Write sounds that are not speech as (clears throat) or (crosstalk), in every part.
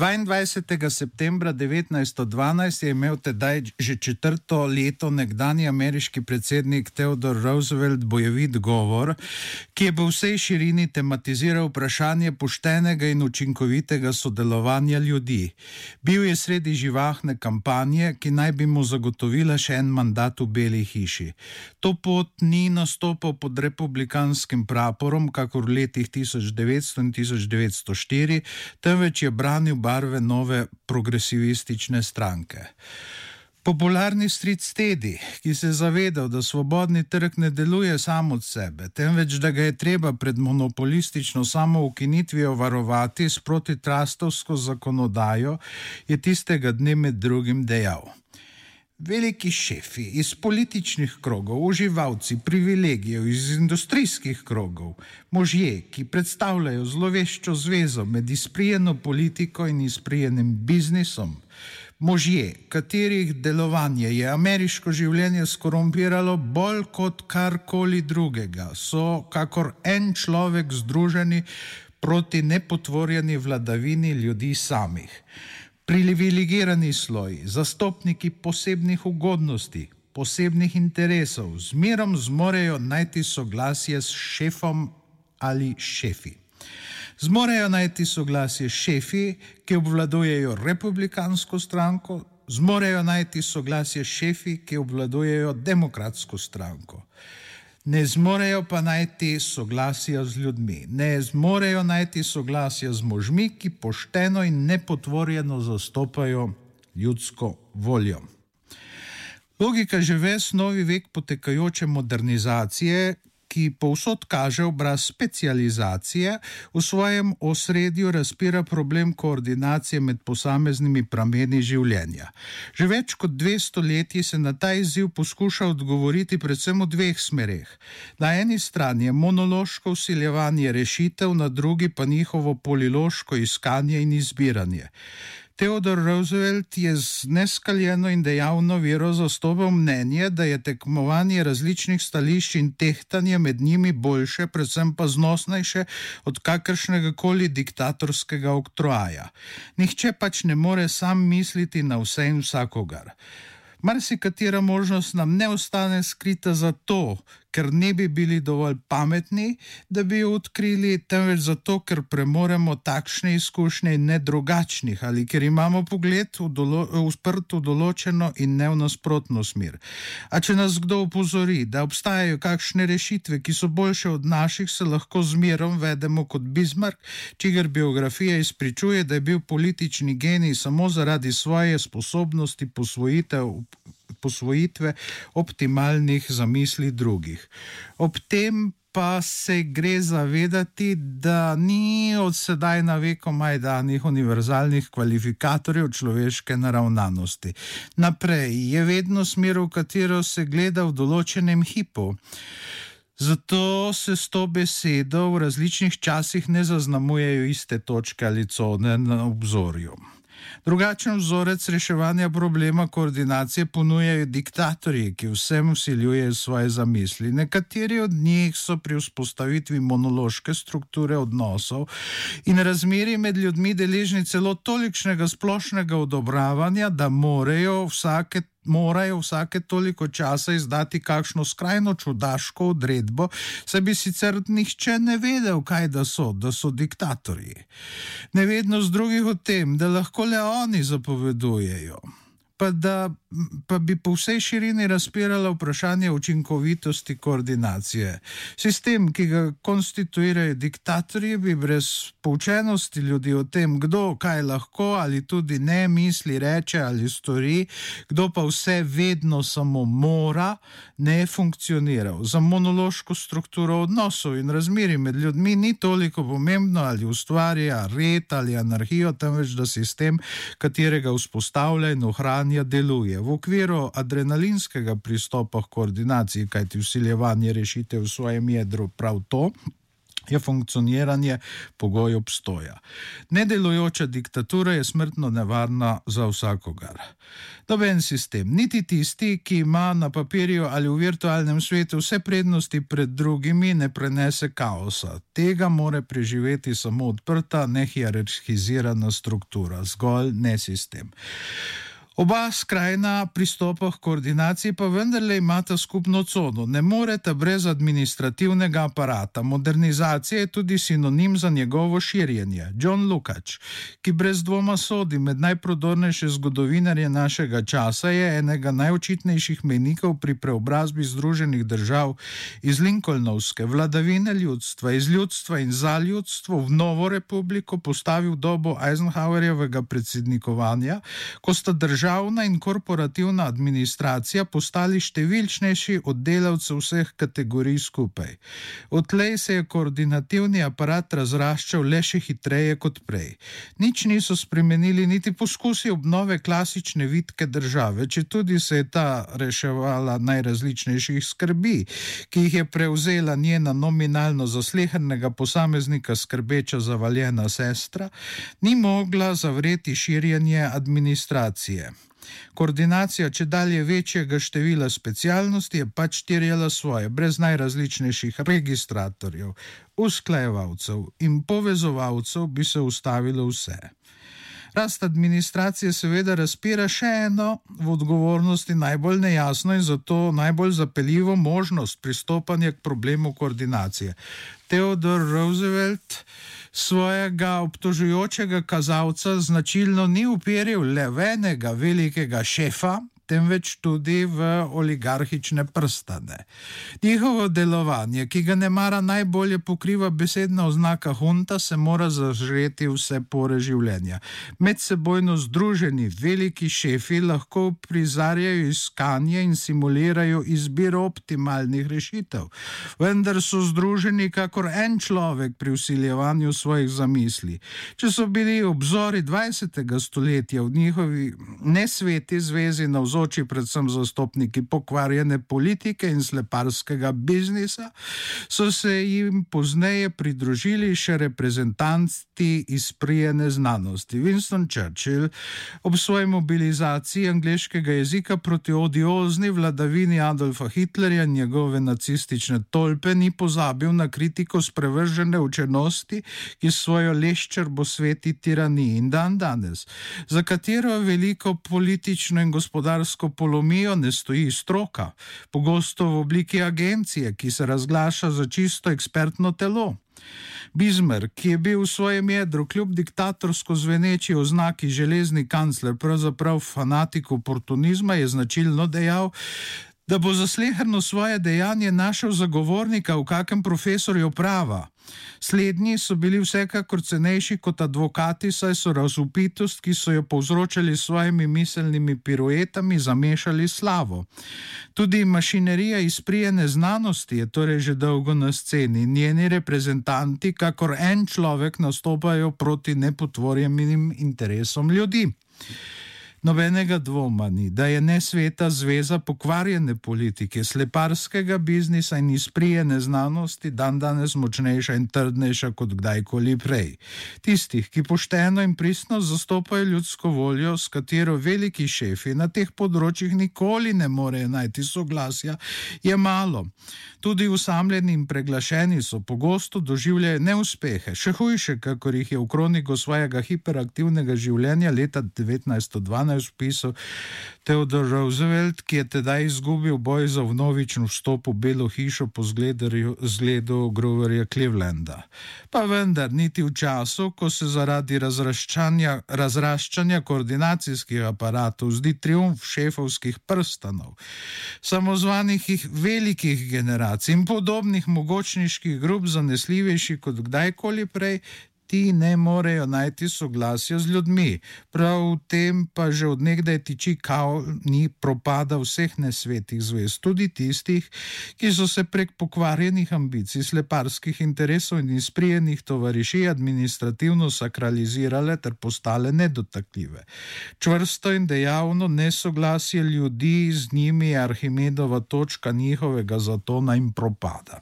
22. septembra 1912 je imel tedaj že četrto leto nekdani ameriški predsednik Theodore Roosevelt bojevit govor, ki je po vsej širini tematiziral vprašanje poštenega in učinkovitega sodelovanja ljudi. Bil je sredi živahne kampanje, ki naj bi mu zagotovila še en mandat v Beli hiši. To pot ni nastopal pod republikanskim praporom, kakor v letih 1900 in 1904, temveč je branil barve nove progresivistične stranke. Popularni street stedi, ki se je zavedal, da svobodni trg ne deluje samo od sebe, temveč da ga je treba pred monopolistično samoukinitvijo varovati s protitrastovsko zakonodajo, je tistega dne med drugim dejal. Veliki šefi iz političnih krogov, uživalci privilegijev iz industrijskih krogov, možje, ki predstavljajo zloveščo zvezo med izprijeno politiko in izprijenim biznisom, možje, katerih delovanje je ameriško življenje skorumpiralo bolj kot karkoli drugega, so kakor en človek združeni proti nepotvorjeni vladavini ljudi samih privilegirani sloji, zastopniki posebnih ugodnosti, posebnih interesov, zmerom zmorejo najti soglasje s šefom ali šefi. Zmorejo najti soglasje šefi, ki obvladujejo republikansko stranko, zmorejo najti soglasje šefi, ki obvladujejo demokratsko stranko ne zmorejo pa najti soglasja z ljudmi, ne zmorejo najti soglasja z možmi, ki pošteno in nepotvorjeno zastopajo ljudsko voljo. Logika že ves novi vek potekajoče modernizacije, ki povsod kaže obraz specializacije, v svojem osredju razpira problem koordinacije med posameznimi prameni življenja. Že več kot dve stoletji se na ta izziv poskuša odgovoriti predvsem v dveh smereh. Na eni strani je monološko usiljevanje rešitev, na drugi pa njihovo poliloško iskanje in izbiranje. Theodore Roosevelt je z neskaljeno in dejavno vero zastopal mnenje, da je tekmovanje različnih stališč in tehtanje med njimi boljše, predvsem pa znosnejše od kakršnega koli diktatorskega oktroaja. Nihče pač ne more sam misliti na vse in vsakogar. Marsikatera možnost nam ne ostane skrita zato, ker ne bi bili dovolj pametni, da bi jo odkrili, temveč zato, ker premoremo takšne izkušnje in ne drugačnih, ali ker imamo pogled v dolo, v določeno in ne v nasprotno smer. A če nas kdo upozori, da obstajajo kakšne rešitve, ki so boljše od naših, se lahko zmerom vedemo kot Bismarck, čigar biografija izpričuje, da je bil politični genij samo zaradi svoje sposobnosti posvojitev posvojitve optimalnih zamisli drugih. Ob tem pa se gre zavedati, da ni od sedaj na veko majdanih univerzalnih kvalifikatorjev človeške naravnanosti. Naprej je vedno smer, v katero se gleda v določenem hipu. Zato se s to besedo v različnih časih ne zaznamujejo iste točke ali cone na obzorju. Drugačen vzorec reševanja problema koordinacije ponujajo diktatorji, ki vsem usiljujejo svoje zamisli. Nekateri od njih so pri vzpostavitvi monološke strukture odnosov in razmeri med ljudmi deležni celo tolikšnega splošnega odobravanja, da morajo vsake morajo vsake toliko časa izdati kakšno skrajno čudaško odredbo, saj bi sicer nihče ne vedel, kaj da so, da so diktatorji. Nevednost drugih o tem, da lahko le oni zapovedujejo pa, da, pa bi po vsej širini razpirala vprašanje učinkovitosti koordinacije. Sistem, ki ga konstituirajo diktatorji, bi brez poučenosti ljudi o tem, kdo kaj lahko ali tudi ne misli, reče ali stori, kdo pa vse vedno samo mora, ne funkcioniral. Za monološko strukturo odnosov in razmeri med ljudmi ni toliko pomembno, ali ustvarja red ali anarhijo, temveč da sistem, katerega vzpostavlja in ohranja deluje. V okviru adrenalinskega pristopa k koordinaciji, kajti usiljevanje rešitev v svojem jedru prav to. je funkcioniranje pogoj obstoja. Nedelujoča diktatura je smrtno nevarna za vsakogar. Noben sistem, niti tisti, ki ima na papirju ali v virtualnem svetu vse prednosti pred drugimi, ne prenese kaosa. Tega more preživeti samo odprta, nehierarhizirana struktura, zgolj ne sistem. Oba skrajna pristopa k koordinaciji pa vendarle imata skupno cono. Ne morete brez administrativnega aparata. Modernizacija je tudi sinonim za njegovo širjenje. John Lukač, ki brez dvoma sodi med najprodornejše zgodovinarje našega časa, je enega najočitnejših menikov pri preobrazbi Združenih držav iz Lincolnovske vladavine ljudstva, iz ljudstva in za ljudstvo v novo republiko postavil dobo Eisenhowerjevega predsednikovanja, ko sta država državna in korporativna administracija postali številčnejši od delavcev vseh kategorij skupaj. Odtlej se je koordinativni aparat razraščal le še hitreje kot prej. Nič niso spremenili niti poskusi obnove klasične vitke države, če tudi se je ta reševala najrazličnejših skrbi, ki jih je prevzela njena nominalno zaslehernega posameznika skrbeča zavaljena sestra, ni mogla zavreti širjenje administracije. Koordinacija če dalje večjega števila specialnosti je pač terjala svoje, brez najrazličnejših registratorjev, usklajevalcev in povezovalcev bi se ustavilo vse. Rast administracije seveda razpira še eno v odgovornosti najbolj nejasno in zato najbolj zapeljivo možnost pristopanja k problemu koordinacije. Theodor Roosevelt svojega obtožujočega kazalca značilno ni uperil le v enega velikega šefa, temveč tudi v oligarhične prstane. Njihovo delovanje, ki ga ne mara najbolje pokriva besedna oznaka hunta, se mora zažreti vse pore življenja. Medsebojno združeni veliki šefi lahko prizarjajo iskanje in simulirajo izbiro optimalnih rešitev, vendar so združeni kakor en človek pri usiljevanju svojih zamisli. Če so bili obzori 20. stoletja v njihovi nesveti zvezi na vzor, navzoči predvsem zastopniki pokvarjene politike in sleparskega biznisa, so se jim pozneje pridružili še reprezentanti izprijene znanosti. Winston Churchill ob svoji mobilizaciji angliškega jezika proti odiozni vladavini Adolfa Hitlerja in njegove nacistične tolpe ni pozabil na kritiko sprevržene učenosti, ki svojo leščerbo sveti tiraniji in dan danes, za katero veliko politično in gospodarsko gospodarsko polomijo ne stoji stroka, pogosto v obliki agencije, ki se razglaša za čisto ekspertno telo. Bismarck, ki je bil v svojem jedru kljub diktatorsko zveneči oznaki železni kancler, pravzaprav fanatik oportunizma, je značilno dejal, da bo za sleherno svoje dejanje našel zagovornika v kakem profesorju prava. Slednji so bili vsekakor cenejši kot advokati, saj so razupitost, ki so jo povzročali s svojimi miselnimi piruetami, zamešali slavo. Tudi mašinerija izprijene znanosti je torej že dolgo na sceni. Njeni reprezentanti, kakor en človek, nastopajo proti nepotvorjenim interesom ljudi. Nobenega dvoma ni, da je nesveta zveza pokvarjene politike, sleparskega biznisa in izprijene znanosti dan danes močnejša in trdnejša kot kdajkoli prej. Tistih, ki pošteno in pristno zastopajo ljudsko voljo, s katero veliki šefi na teh področjih nikoli ne morejo najti soglasja, je malo. Tudi usamljeni in preglašeni so pogosto doživljali neuspehe, še hujše, kakor jih je v kroniku svojega hiperaktivnega življenja leta 1912 danes pisal Theodor Roosevelt, ki je tedaj izgubil boj za vnovičen vstop v Belo hišo po zgledu Groverja Clevelanda. Pa vendar, niti v času, ko se zaradi razraščanja, razraščanja koordinacijskih aparatov zdi triumf šefovskih prstanov, samozvanih velikih generacij in podobnih mogočniških grup zanesljivejši kot kdajkoli prej, ti ne morejo najti soglasja z ljudmi. Prav v tem pa že odnegdaj tiči kao ni propada vseh nesvetih zvez, tudi tistih, ki so se prek pokvarjenih ambicij, sleparskih interesov in izprijenih tovarišij administrativno sakralizirale ter postale nedotakljive. Čvrsto in dejavno nesoglasje ljudi z njimi je Arhimedova točka njihovega zatona in propada.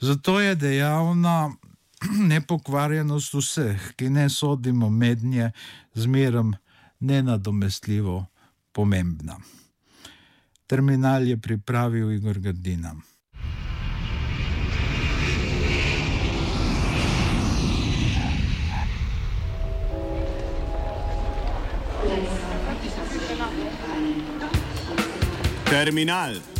Zato je dejavna (clears throat) nepokvarjenost vseh, ki ne sodimo mednje, zmerem nenadomestljivo pomembna. Terminal je pripravil Igor Gardina. Terminal.